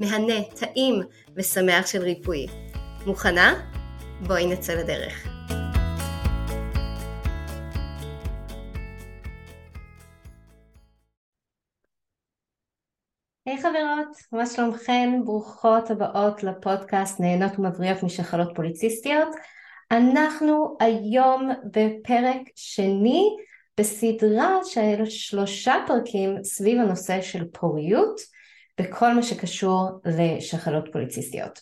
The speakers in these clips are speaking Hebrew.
מהנה, טעים ושמח של ריפוי. מוכנה? בואי נצא לדרך. היי hey, חברות, מה שלומכן? ברוכות הבאות לפודקאסט נהנות ומבריאות משחלות פוליציסטיות. אנחנו היום בפרק שני בסדרה של שלושה פרקים סביב הנושא של פוריות. בכל מה שקשור לשחלות פוליציסטיות.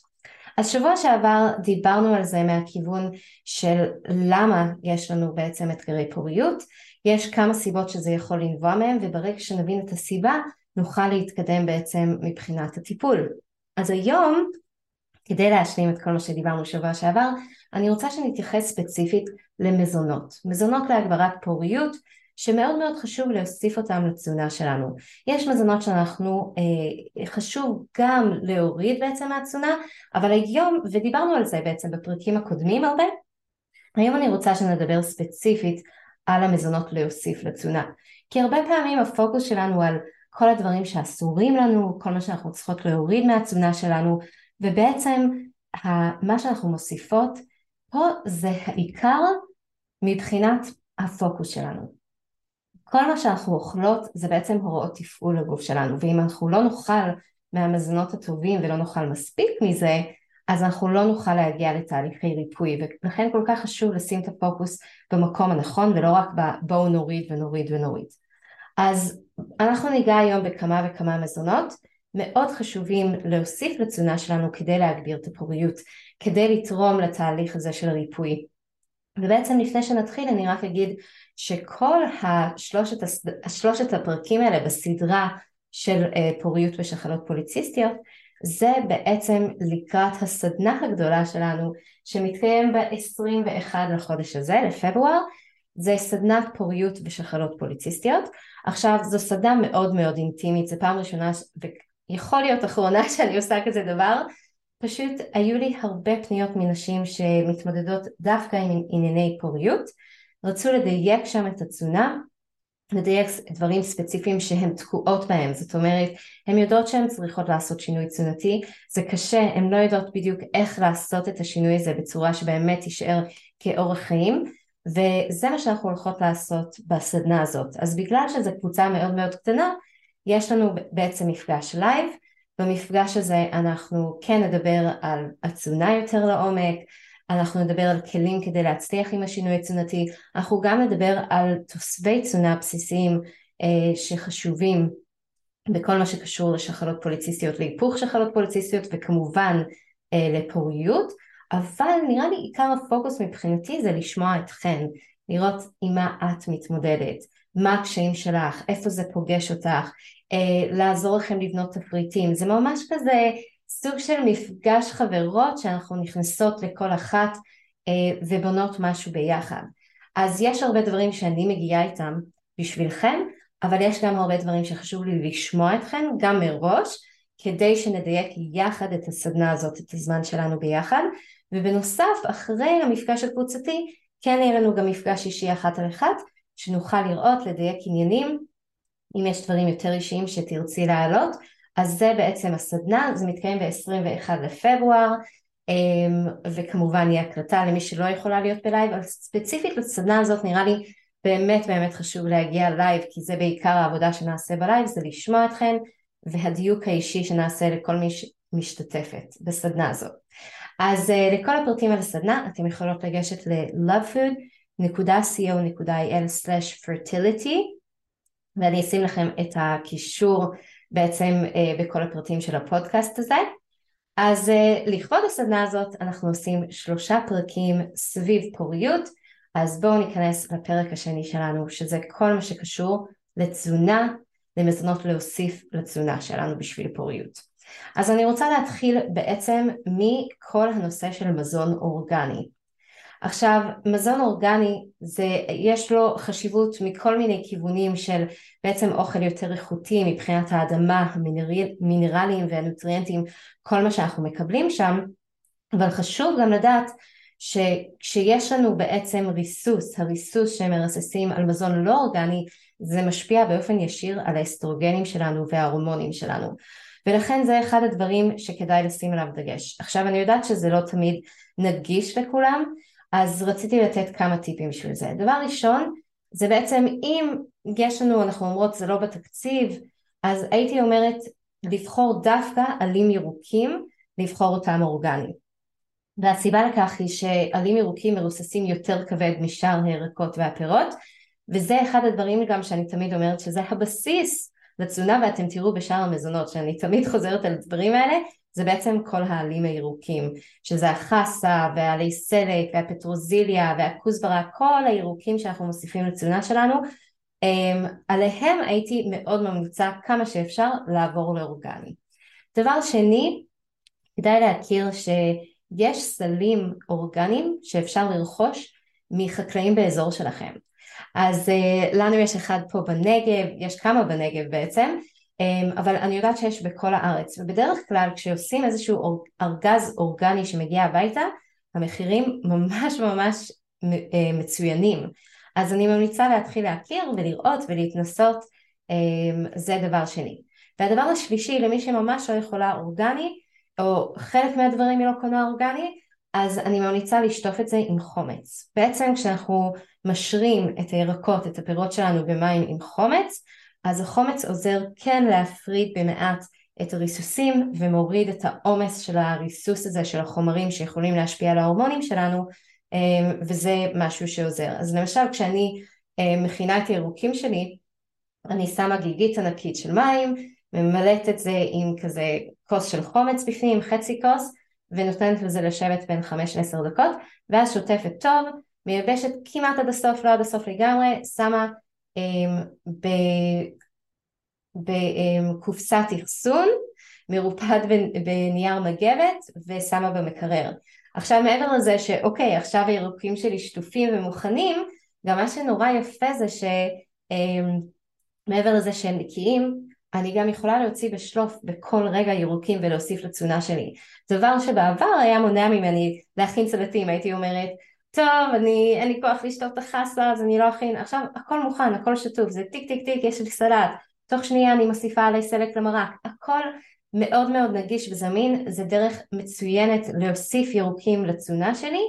אז שבוע שעבר דיברנו על זה מהכיוון של למה יש לנו בעצם אתגרי פוריות, יש כמה סיבות שזה יכול לנבוע מהם וברגע שנבין את הסיבה נוכל להתקדם בעצם מבחינת הטיפול. אז היום כדי להשלים את כל מה שדיברנו שבוע שעבר אני רוצה שנתייחס ספציפית למזונות. מזונות להגברת פוריות שמאוד מאוד חשוב להוסיף אותם לתזונה שלנו. יש מזונות שאנחנו, אה, חשוב גם להוריד בעצם מהתזונה, אבל היום, ודיברנו על זה בעצם בפרקים הקודמים הרבה, היום אני רוצה שנדבר ספציפית על המזונות להוסיף לתזונה. כי הרבה פעמים הפוקוס שלנו על כל הדברים שאסורים לנו, כל מה שאנחנו צריכות להוריד מהתזונה שלנו, ובעצם מה שאנחנו מוסיפות פה זה העיקר מבחינת הפוקוס שלנו. כל מה שאנחנו אוכלות זה בעצם הוראות תפעול לגוף שלנו ואם אנחנו לא נאכל מהמזונות הטובים ולא נאכל מספיק מזה אז אנחנו לא נוכל להגיע לתהליכי ריפוי ולכן כל כך חשוב לשים את הפוקוס במקום הנכון ולא רק בואו נוריד ונוריד ונוריד. אז אנחנו ניגע היום בכמה וכמה מזונות מאוד חשובים להוסיף לתזונה שלנו כדי להגביר את הפוריות, כדי לתרום לתהליך הזה של ריפוי. ובעצם לפני שנתחיל אני רק אגיד שכל השלושת, השלושת הפרקים האלה בסדרה של אה, פוריות ושחלות פוליציסטיות זה בעצם לקראת הסדנה הגדולה שלנו שמתקיים ב-21 לחודש הזה, לפברואר, זה סדנת פוריות ושחלות פוליציסטיות. עכשיו זו סדנה מאוד מאוד אינטימית, זו פעם ראשונה ויכול להיות אחרונה שאני עושה כזה דבר, פשוט היו לי הרבה פניות מנשים שמתמודדות דווקא עם ענייני פוריות, רצו לדייק שם את התזונה, לדייק דברים ספציפיים שהן תקועות בהם, זאת אומרת, הן יודעות שהן צריכות לעשות שינוי תזונתי, זה קשה, הן לא יודעות בדיוק איך לעשות את השינוי הזה בצורה שבאמת תישאר כאורח חיים, וזה מה שאנחנו הולכות לעשות בסדנה הזאת. אז בגלל שזו קבוצה מאוד מאוד קטנה, יש לנו בעצם מפגש live, במפגש הזה אנחנו כן נדבר על התזונה יותר לעומק, אנחנו נדבר על כלים כדי להצליח עם השינוי התזונתי, אנחנו גם נדבר על תוספי תזונה בסיסיים אה, שחשובים בכל מה שקשור לשחלות פוליציסטיות, להיפוך שחלות פוליציסטיות וכמובן אה, לפוריות, אבל נראה לי עיקר הפוקוס מבחינתי זה לשמוע אתכן, לראות עם מה את מתמודדת, מה הקשיים שלך, איפה זה פוגש אותך, אה, לעזור לכם לבנות תפריטים, זה ממש כזה סוג של מפגש חברות שאנחנו נכנסות לכל אחת אה, ובונות משהו ביחד. אז יש הרבה דברים שאני מגיעה איתם בשבילכם, אבל יש גם הרבה דברים שחשוב לי לשמוע אתכם גם מראש, כדי שנדייק יחד את הסדנה הזאת, את הזמן שלנו ביחד, ובנוסף אחרי המפגש הקבוצתי כן יהיה לנו גם מפגש אישי אחת על אחת, שנוכל לראות, לדייק עניינים, אם יש דברים יותר אישיים שתרצי להעלות, אז זה בעצם הסדנה, זה מתקיים ב-21 לפברואר אמ, וכמובן יהיה הקלטה למי שלא יכולה להיות ב live, אבל ספציפית לסדנה הזאת נראה לי באמת באמת חשוב להגיע live כי זה בעיקר העבודה שנעשה ב live, זה לשמוע אתכן והדיוק האישי שנעשה לכל מי, ש... משתתפת בסדנה הזאת. אז uh, לכל הפרטים על הסדנה אתם יכולות לגשת ל-lovefood.co.il/fertility ואני אשים לכם את הקישור בעצם uh, בכל הפרטים של הפודקאסט הזה. אז uh, לכבוד הסדנה הזאת אנחנו עושים שלושה פרקים סביב פוריות, אז בואו ניכנס לפרק השני שלנו שזה כל מה שקשור לתזונה, למזונות להוסיף לתזונה שלנו בשביל פוריות. אז אני רוצה להתחיל בעצם מכל הנושא של מזון אורגני. עכשיו מזון אורגני זה יש לו חשיבות מכל מיני כיוונים של בעצם אוכל יותר איכותי מבחינת האדמה, המינרלים והנוטריאנטים, כל מה שאנחנו מקבלים שם, אבל חשוב גם לדעת שכשיש לנו בעצם ריסוס, הריסוס שמרססים על מזון לא אורגני, זה משפיע באופן ישיר על האסטרוגנים שלנו וההורמונים שלנו. ולכן זה אחד הדברים שכדאי לשים עליו דגש. עכשיו אני יודעת שזה לא תמיד נגיש לכולם, אז רציתי לתת כמה טיפים בשביל זה. דבר ראשון, זה בעצם אם יש לנו, אנחנו אומרות זה לא בתקציב, אז הייתי אומרת לבחור דווקא עלים ירוקים, לבחור אותם אורגניים. והסיבה לכך היא שעלים ירוקים מרוססים יותר כבד משאר הירקות והפירות, וזה אחד הדברים גם שאני תמיד אומרת שזה הבסיס לתזונה ואתם תראו בשאר המזונות שאני תמיד חוזרת על הדברים האלה זה בעצם כל העלים הירוקים שזה החסה והעלי סלק והפטרוזיליה והכוסברה כל הירוקים שאנחנו מוסיפים לתזונה שלנו um, עליהם הייתי מאוד ממליצה כמה שאפשר לעבור לאורגני. דבר שני כדאי להכיר שיש סלים אורגניים שאפשר לרכוש מחקלאים באזור שלכם אז uh, לנו יש אחד פה בנגב, יש כמה בנגב בעצם, אבל אני יודעת שיש בכל הארץ, ובדרך כלל כשעושים איזשהו ארגז אורגני שמגיע הביתה, המחירים ממש ממש uh, מצוינים. אז אני ממליצה להתחיל להכיר ולראות ולהתנסות, um, זה דבר שני. והדבר השלישי, למי שממש לא יכולה אורגני, או חלק מהדברים היא לא קונה אורגני, אז אני ממליצה לשטוף את זה עם חומץ. בעצם כשאנחנו משרים את הירקות, את הפירות שלנו במים עם חומץ, אז החומץ עוזר כן להפריד במעט את הריסוסים ומוריד את העומס של הריסוס הזה של החומרים שיכולים להשפיע על ההורמונים שלנו אמ, וזה משהו שעוזר. אז למשל כשאני אמ, מכינה את הירוקים שלי אני שמה גיגית ענקית של מים, ממלאת את זה עם כזה כוס של חומץ בפנים, חצי כוס ונותנת לזה לשבת בין 5 ל-10 דקות ואז שוטפת טוב, מייבשת כמעט עד הסוף, לא עד הסוף לגמרי, שמה בקופסת אחסון, מרופד בנייר מגבת ושמה במקרר. עכשיו מעבר לזה שאוקיי עכשיו הירוקים שלי שטופים ומוכנים, גם מה שנורא יפה זה שמעבר לזה שהם נקיים, אני גם יכולה להוציא בשלוף בכל רגע ירוקים ולהוסיף לתזונה שלי. דבר שבעבר היה מונע ממני להכין סלטים, הייתי אומרת, טוב, אני, אין לי כוח לשטוף את החסה אז אני לא אכין, עכשיו הכל מוכן, הכל שטוף, זה טיק טיק טיק, יש לי סלט, תוך שנייה אני מוסיפה עלי סלק למרק, הכל מאוד מאוד נגיש וזמין, זה דרך מצוינת להוסיף ירוקים לתזונה שלי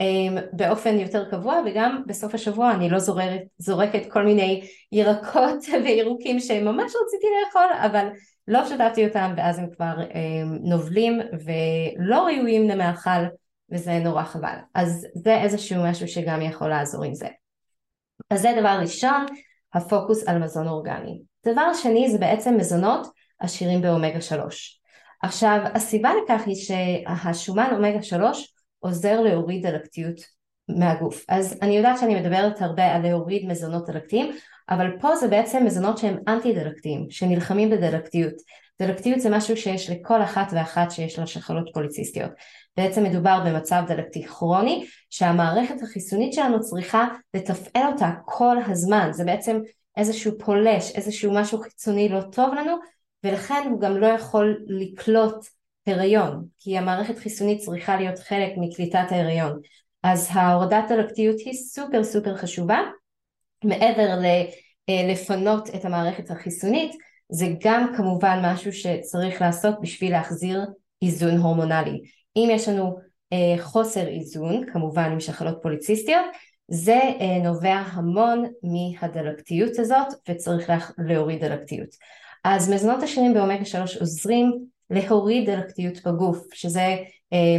אמ, באופן יותר קבוע וגם בסוף השבוע אני לא זורקת, זורקת כל מיני ירקות וירוקים שממש רציתי לאכול אבל לא שתתי אותם ואז הם כבר אמ, נובלים ולא ראויים למאכל וזה נורא חבל אז זה איזשהו משהו שגם יכול לעזור עם זה אז זה דבר ראשון הפוקוס על מזון אורגני דבר שני זה בעצם מזונות עשירים באומגה 3 עכשיו הסיבה לכך היא שהשומן אומגה 3 עוזר להוריד דלקתיות מהגוף. אז אני יודעת שאני מדברת הרבה על להוריד מזונות דלקתיים, אבל פה זה בעצם מזונות שהם אנטי דלקתיים, שנלחמים בדלקתיות. דלקתיות זה משהו שיש לכל אחת ואחת שיש לה שחלות פוליציסטיות. בעצם מדובר במצב דלקתי כרוני, שהמערכת החיסונית שלנו צריכה לתפעל אותה כל הזמן. זה בעצם איזשהו פולש, איזשהו משהו חיצוני לא טוב לנו, ולכן הוא גם לא יכול לקלוט הריון, כי המערכת חיסונית צריכה להיות חלק מקליטת ההריון. אז ההורדת הלקטיות היא סופר סופר חשובה. מעבר אה, לפנות את המערכת החיסונית, זה גם כמובן משהו שצריך לעשות בשביל להחזיר איזון הורמונלי. אם יש לנו אה, חוסר איזון, כמובן עם שחלות פוליציסטיות, זה אה, נובע המון מהדלקתיות הזאת וצריך להוריד דלקתיות. אז מזונות עשירים באומגה 3 עוזרים להוריד דלקתיות בגוף, שזה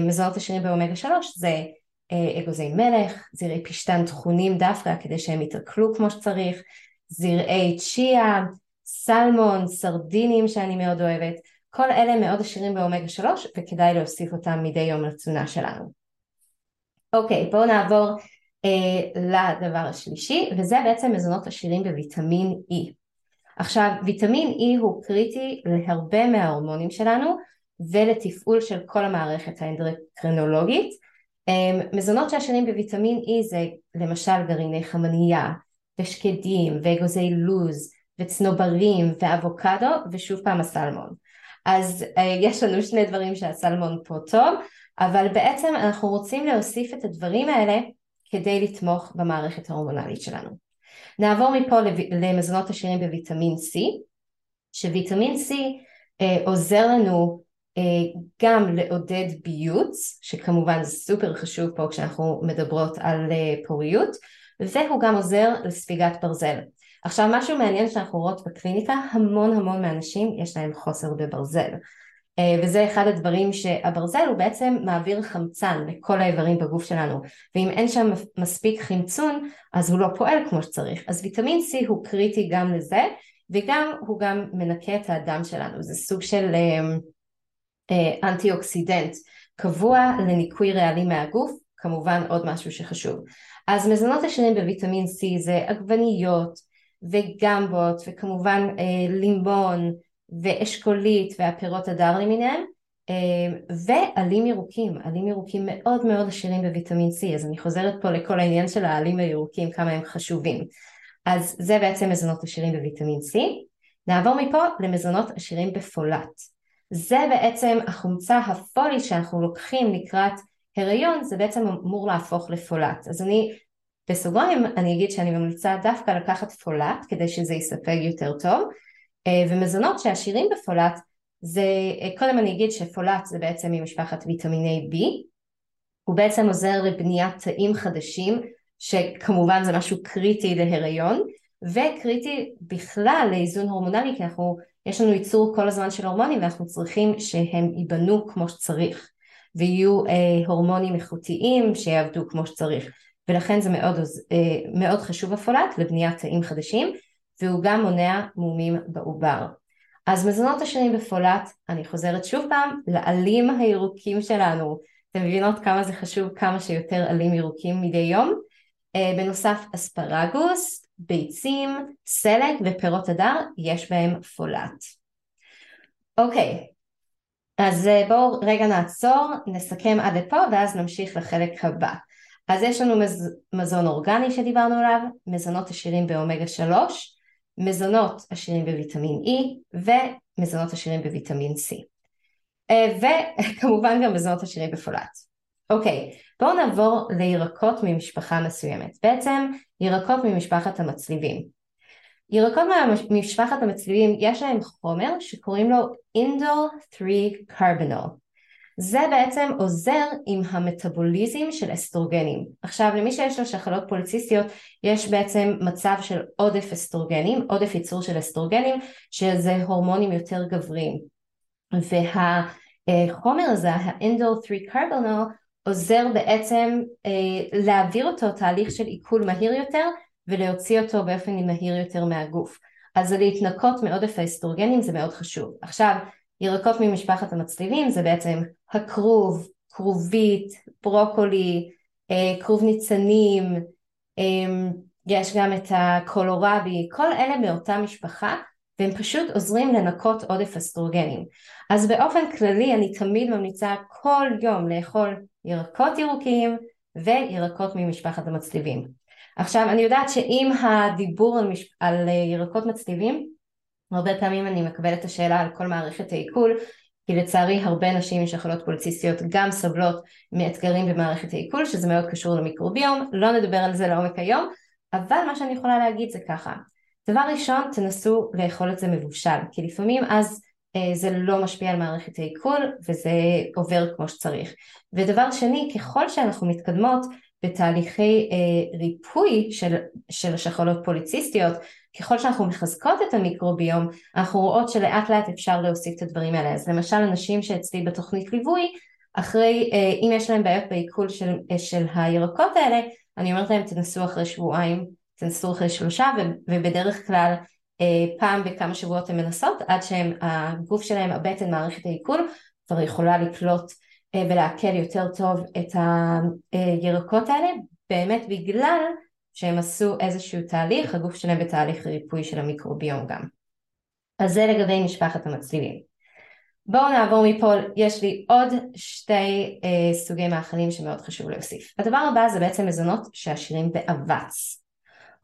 מזונות עשירים באומגה 3, זה אגוזי מלך, זרעי פשטן טחונים דווקא כדי שהם יתעכלו כמו שצריך, זרעי צ'יה, סלמון, סרדינים שאני מאוד אוהבת, כל אלה מאוד עשירים באומגה 3 וכדאי להוסיף אותם מדי יום לתזונה שלנו. אוקיי, בואו נעבור אה, לדבר השלישי וזה בעצם מזונות עשירים בוויטמין E. עכשיו ויטמין E הוא קריטי להרבה מההורמונים שלנו ולתפעול של כל המערכת האנדרקרנולוגית. אה, מזונות שעשירים בוויטמין E זה למשל גרעיני חמנייה ושקדים ואגוזי לוז וצנוברים ואבוקדו ושוב פעם הסלמון. אז uh, יש לנו שני דברים שהסלמון פה טוב, אבל בעצם אנחנו רוצים להוסיף את הדברים האלה כדי לתמוך במערכת ההורמונלית שלנו. נעבור מפה למזונות עשירים בוויטמין C, שוויטמין C uh, עוזר לנו uh, גם לעודד ביוץ, שכמובן סופר חשוב פה כשאנחנו מדברות על uh, פוריות, והוא גם עוזר לספיגת ברזל. עכשיו משהו מעניין שאנחנו רואות בקליניקה, המון המון מהאנשים יש להם חוסר בברזל. אה, וזה אחד הדברים שהברזל הוא בעצם מעביר חמצן לכל האיברים בגוף שלנו. ואם אין שם מספיק חמצון אז הוא לא פועל כמו שצריך. אז ויטמין C הוא קריטי גם לזה וגם הוא גם מנקה את הדם שלנו. זה סוג של אה, אה, אנטי אוקסידנט קבוע לניקוי רעלים מהגוף כמובן עוד משהו שחשוב. אז מזונות עשירים בוויטמין C זה עגבניות וגמבות וכמובן אה, לימבון ואשכולית והפירות הדר למיניהם אה, ועלים ירוקים, עלים ירוקים מאוד מאוד עשירים בוויטמין C אז אני חוזרת פה לכל העניין של העלים הירוקים כמה הם חשובים. אז זה בעצם מזונות עשירים בוויטמין C. נעבור מפה למזונות עשירים בפולט. זה בעצם החומצה הפולית שאנחנו לוקחים לקראת הריון זה בעצם אמור להפוך לפולט. אז אני בסוגריים אני אגיד שאני ממליצה דווקא לקחת פולט כדי שזה יספג יותר טוב אה, ומזונות שעשירים בפולט זה, אה, קודם אני אגיד שפולט זה בעצם ממשפחת ויטמיני B. הוא בעצם עוזר לבניית תאים חדשים שכמובן זה משהו קריטי להיריון וקריטי בכלל לאיזון הורמונלי כי אנחנו, יש לנו ייצור כל הזמן של הורמונים ואנחנו צריכים שהם ייבנו כמו שצריך ויהיו אה, הורמונים איכותיים שיעבדו כמו שצריך ולכן זה מאוד, אה, מאוד חשוב הפולט לבניית תאים חדשים והוא גם מונע מומים בעובר. אז מזונות עשירים בפולט, אני חוזרת שוב פעם, לעלים הירוקים שלנו. אתם מבינות כמה זה חשוב כמה שיותר עלים ירוקים מדי יום? אה, בנוסף אספרגוס, ביצים, סלק ופירות הדר, יש בהם פולט. אוקיי, אז אה, בואו רגע נעצור, נסכם עד לפה ואז נמשיך לחלק הבא. אז יש לנו מז, מזון אורגני שדיברנו עליו, מזונות עשירים באומגה 3, מזונות עשירים בוויטמין E ומזונות עשירים בוויטמין C. אה, וכמובן גם מזונות עשירים בפולט. אוקיי, בואו נעבור לירקות ממשפחה מסוימת. בעצם ירקות ממשפחת המצליבים. ירקות ממשפחת המצליבים יש להם חומר שקוראים לו אינדול 3 קרבנול. זה בעצם עוזר עם המטאבוליזם של אסטרוגנים. עכשיו למי שיש לו שחלות פוליציסטיות יש בעצם מצב של עודף אסטרוגנים, עודף ייצור של אסטרוגנים שזה הורמונים יותר גבריים. והחומר הזה, האנדול 3 קרבונול עוזר בעצם אה, להעביר אותו תהליך של עיכול מהיר יותר ולהוציא אותו באופן מהיר יותר מהגוף. אז להתנקות מעודף האסטרוגנים זה מאוד חשוב. עכשיו ירקות ממשפחת המצליבים זה בעצם הכרוב, כרובית, ברוקולי, אה, כרוב ניצנים, אה, יש גם את הקולורבי, כל אלה מאותה משפחה והם פשוט עוזרים לנקות עודף אסטרוגנים. אז באופן כללי אני תמיד ממליצה כל יום לאכול ירקות ירוקים וירקות ממשפחת המצליבים. עכשיו אני יודעת שאם הדיבור על, מש... על אה, ירקות מצליבים הרבה פעמים אני מקבלת את השאלה על כל מערכת העיכול כי לצערי הרבה נשים עם שחלות פוליציסטיות גם סובלות מאתגרים במערכת העיכול שזה מאוד קשור למיקרוביום, לא נדבר על זה לעומק היום אבל מה שאני יכולה להגיד זה ככה דבר ראשון תנסו לאכול את זה מבושל כי לפעמים אז אה, זה לא משפיע על מערכת העיכול וזה עובר כמו שצריך. ודבר שני ככל שאנחנו מתקדמות בתהליכי אה, ריפוי של, של שחלות פוליציסטיות ככל שאנחנו מחזקות את המיקרוביום, אנחנו רואות שלאט לאט אפשר להוסיף את הדברים האלה. אז למשל אנשים שאצלי בתוכנית ליווי, אחרי, אה, אם יש להם בעיות בעיכול של, אה, של הירקות האלה, אני אומרת להם תנסו אחרי שבועיים, תנסו אחרי שלושה, ובדרך כלל אה, פעם בכמה שבועות הן מנסות, עד שהגוף שלהם, הבטן, מערכת העיכול, כבר יכולה לקלוט ולעכל יותר טוב את הירקות האלה, באמת בגלל שהם עשו איזשהו תהליך, הגוף שלהם בתהליך ריפוי של המיקרוביום גם. אז זה לגבי משפחת המצלילים. בואו נעבור מפה, יש לי עוד שתי אה, סוגי מאכלים שמאוד חשוב להוסיף. הדבר הבא זה בעצם מזונות שעשירים באבץ.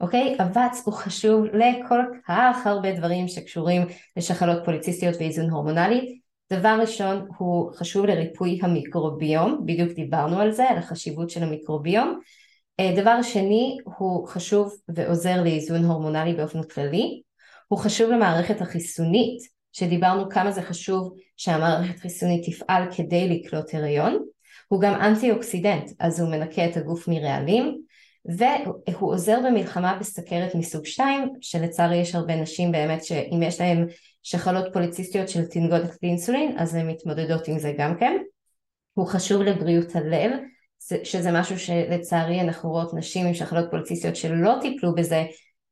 אוקיי? אבץ הוא חשוב לכל כך הרבה דברים שקשורים לשחלות פוליציסטיות ואיזון הורמונלי. דבר ראשון הוא חשוב לריפוי המיקרוביום, בדיוק דיברנו על זה, על החשיבות של המיקרוביום. אה, דבר שני, הוא חשוב ועוזר לאיזון הורמונלי באופן כללי. הוא חשוב למערכת החיסונית, שדיברנו כמה זה חשוב שהמערכת החיסונית תפעל כדי לקלוט הריון. הוא גם אנטי אוקסידנט, אז הוא מנקה את הגוף מרעלים, והוא עוזר במלחמה בסכרת מסוג 2, שלצערי יש הרבה נשים באמת שאם יש להן שחלות פוליציסטיות של תנגודת אינסולין, אז הן מתמודדות עם זה גם כן. הוא חשוב לבריאות הלב, שזה משהו שלצערי אנחנו רואות נשים עם שחלות פוליציסטיות שלא טיפלו בזה,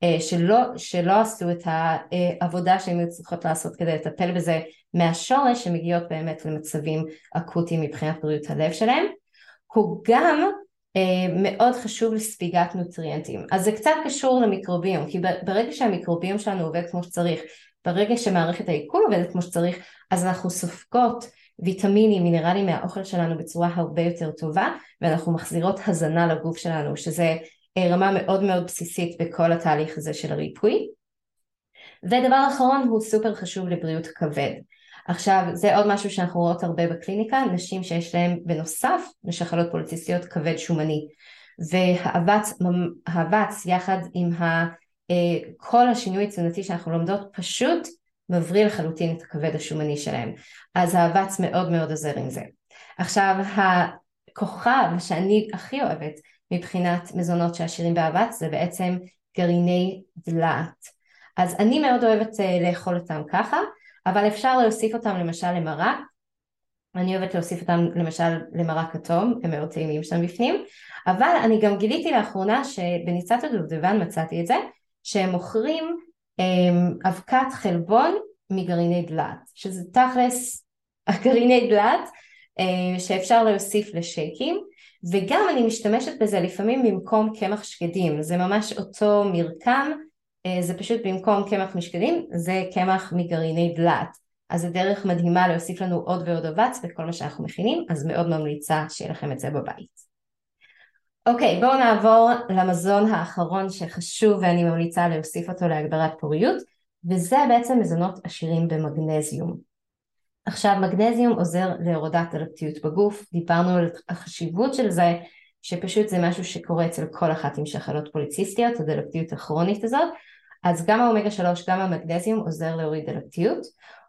אה, שלא, שלא עשו את העבודה שהן היו צריכות לעשות כדי לטפל בזה מהשורש, שמגיעות באמת למצבים אקוטיים מבחינת בריאות הלב שלהם. הוא גם אה, מאוד חשוב לספיגת נוטריאנטים. אז זה קצת קשור למיקרוביום, כי ברגע שהמיקרוביום שלנו עובד כמו שצריך, ברגע שמערכת העיכול עובדת כמו שצריך, אז אנחנו סופגות ויטמינים, מינרלים מהאוכל שלנו בצורה הרבה יותר טובה ואנחנו מחזירות הזנה לגוף שלנו שזה אה, רמה מאוד מאוד בסיסית בכל התהליך הזה של הריפוי. ודבר אחרון הוא סופר חשוב לבריאות הכבד. עכשיו זה עוד משהו שאנחנו רואות הרבה בקליניקה, נשים שיש להן בנוסף לשחלות פוליציסטיות כבד שומני והאבץ יחד עם ה, אה, כל השינוי התזונתי שאנחנו לומדות פשוט מבריא לחלוטין את הכבד השומני שלהם. אז האבץ מאוד מאוד עוזר עם זה. עכשיו הכוכב שאני הכי אוהבת מבחינת מזונות שעשירים באבץ זה בעצם גרעיני דלעת. אז אני מאוד אוהבת uh, לאכול אותם ככה, אבל אפשר להוסיף אותם למשל למרק. אני אוהבת להוסיף אותם למשל למרק כתום, הם מאוד טעימים שם בפנים, אבל אני גם גיליתי לאחרונה שבניצת הדובדבן מצאתי את זה, שהם מוכרים אבקת חלבון מגרעיני דלעת, שזה תכלס הגרעיני דלעת אה, שאפשר להוסיף לשייקים וגם אני משתמשת בזה לפעמים במקום קמח שקדים, זה ממש אותו מרקם, אה, זה פשוט במקום קמח משקדים, זה קמח מגרעיני דלעת. אז זה דרך מדהימה להוסיף לנו עוד ועוד אבץ בכל מה שאנחנו מכינים, אז מאוד ממליצה שיהיה לכם את זה בבית. אוקיי, בואו נעבור למזון האחרון שחשוב ואני ממליצה להוסיף אותו להגברת פוריות, וזה בעצם מזונות עשירים במגנזיום. עכשיו מגנזיום עוזר להורדת דלקתיות בגוף, דיברנו על החשיבות של זה, שפשוט זה משהו שקורה אצל כל אחת עם שחלות פוליציסטיות, הדלקתיות הכרונית הזאת, אז גם האומגה 3, גם המגנזיום עוזר להוריד דלקתיות,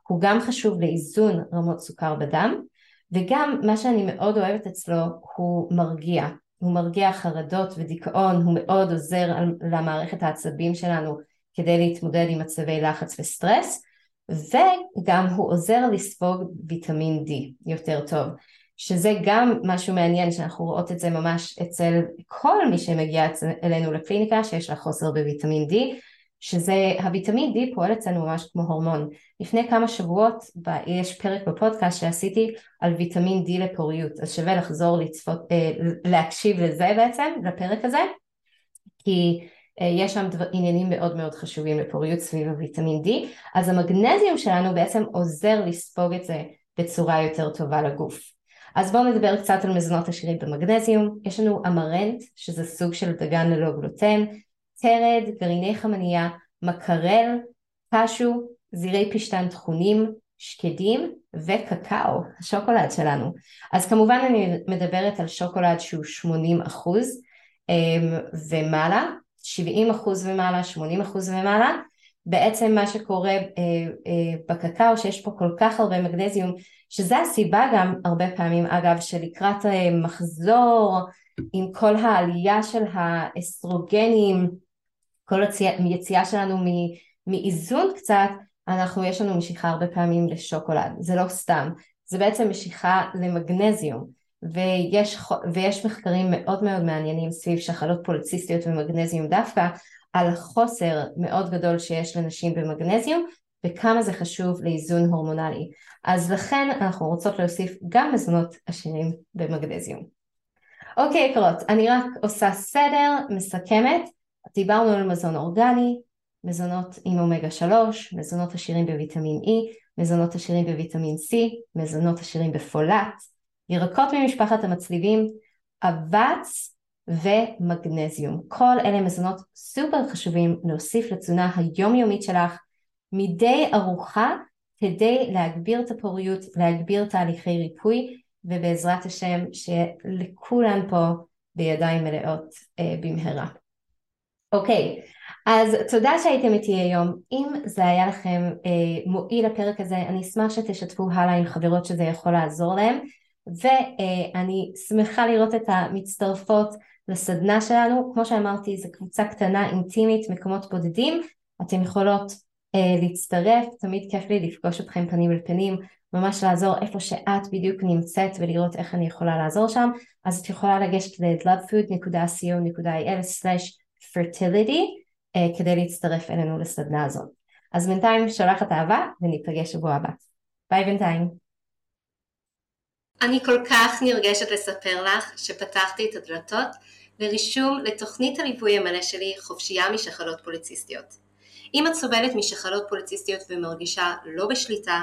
הוא גם חשוב לאיזון רמות סוכר בדם, וגם מה שאני מאוד אוהבת אצלו הוא מרגיע, הוא מרגיע חרדות ודיכאון, הוא מאוד עוזר למערכת העצבים שלנו כדי להתמודד עם מצבי לחץ וסטרס, וגם הוא עוזר לספוג ויטמין D יותר טוב, שזה גם משהו מעניין שאנחנו רואות את זה ממש אצל כל מי שמגיע אלינו לקליניקה שיש לה חוסר בוויטמין D, שזה הוויטמין D פועל אצלנו ממש כמו הורמון. לפני כמה שבועות יש פרק בפודקאסט שעשיתי על ויטמין D לפוריות, אז שווה לחזור לצפות, אה, להקשיב לזה בעצם, לפרק הזה, כי אה, יש שם דבר, עניינים מאוד מאוד חשובים לפוריות סביב הוויטמין D, אז המגנזיום שלנו בעצם עוזר לספוג את זה בצורה יותר טובה לגוף. אז בואו נדבר קצת על מזונות עשירים במגנזיום, יש לנו אמרנט שזה סוג של דגן ללא גלוטן, תרד, גרעיני חמניה, מקרל, קשו, זירי פשטן טחונים, שקדים וקקאו, השוקולד שלנו. אז כמובן אני מדברת על שוקולד שהוא 80 אחוז אמ, ומעלה, 70 אחוז ומעלה, 80 אחוז ומעלה. בעצם מה שקורה אה, אה, בקקאו שיש פה כל כך הרבה מגנזיום, שזה הסיבה גם הרבה פעמים אגב שלקראת אה, מחזור עם כל העלייה של האסטרוגנים כל היציאה שלנו מאיזון קצת, אנחנו, יש לנו משיכה הרבה פעמים לשוקולד, זה לא סתם, זה בעצם משיכה למגנזיום, ויש, ויש מחקרים מאוד מאוד מעניינים סביב שחלות פוליציסטיות ומגנזיום דווקא, על חוסר מאוד גדול שיש לנשים במגנזיום, וכמה זה חשוב לאיזון הורמונלי. אז לכן אנחנו רוצות להוסיף גם מזונות עשירים במגנזיום. אוקיי יקרות, אני רק עושה סדר, מסכמת, דיברנו על מזון אורגני, מזונות עם אומגה 3, מזונות עשירים בוויטמין E, מזונות עשירים בוויטמין C, מזונות עשירים בפולט, ירקות ממשפחת המצליבים, אבץ ומגנזיום. כל אלה מזונות סופר חשובים להוסיף לתזונה היומיומית שלך מדי ארוחה כדי להגביר את הפוריות, להגביר תהליכי ריפוי ובעזרת השם שלכולן פה בידיים מלאות אה, במהרה. אוקיי, אז תודה שהייתם איתי היום. אם זה היה לכם אה, מועיל הפרק הזה, אני אשמח שתשתפו הלאה עם חברות שזה יכול לעזור להם. ואני שמחה לראות את המצטרפות לסדנה שלנו, כמו שאמרתי זו קבוצה קטנה אינטימית מקומות בודדים, אתן יכולות uh, להצטרף, תמיד כיף לי לפגוש אתכם פנים אל פנים, ממש לעזור איפה שאת בדיוק נמצאת ולראות איך אני יכולה לעזור שם, אז את יכולה לגשת ל-lovefood.co.il/fertility uh, כדי להצטרף אלינו לסדנה הזאת. אז בינתיים שולחת אהבה וניפגש שבוע הבא. ביי בינתיים. אני כל כך נרגשת לספר לך שפתחתי את הדלתות לרישום לתוכנית הליווי המלא שלי חופשייה משחלות פוליציסטיות. אם את סובלת משחלות פוליציסטיות ומרגישה לא בשליטה,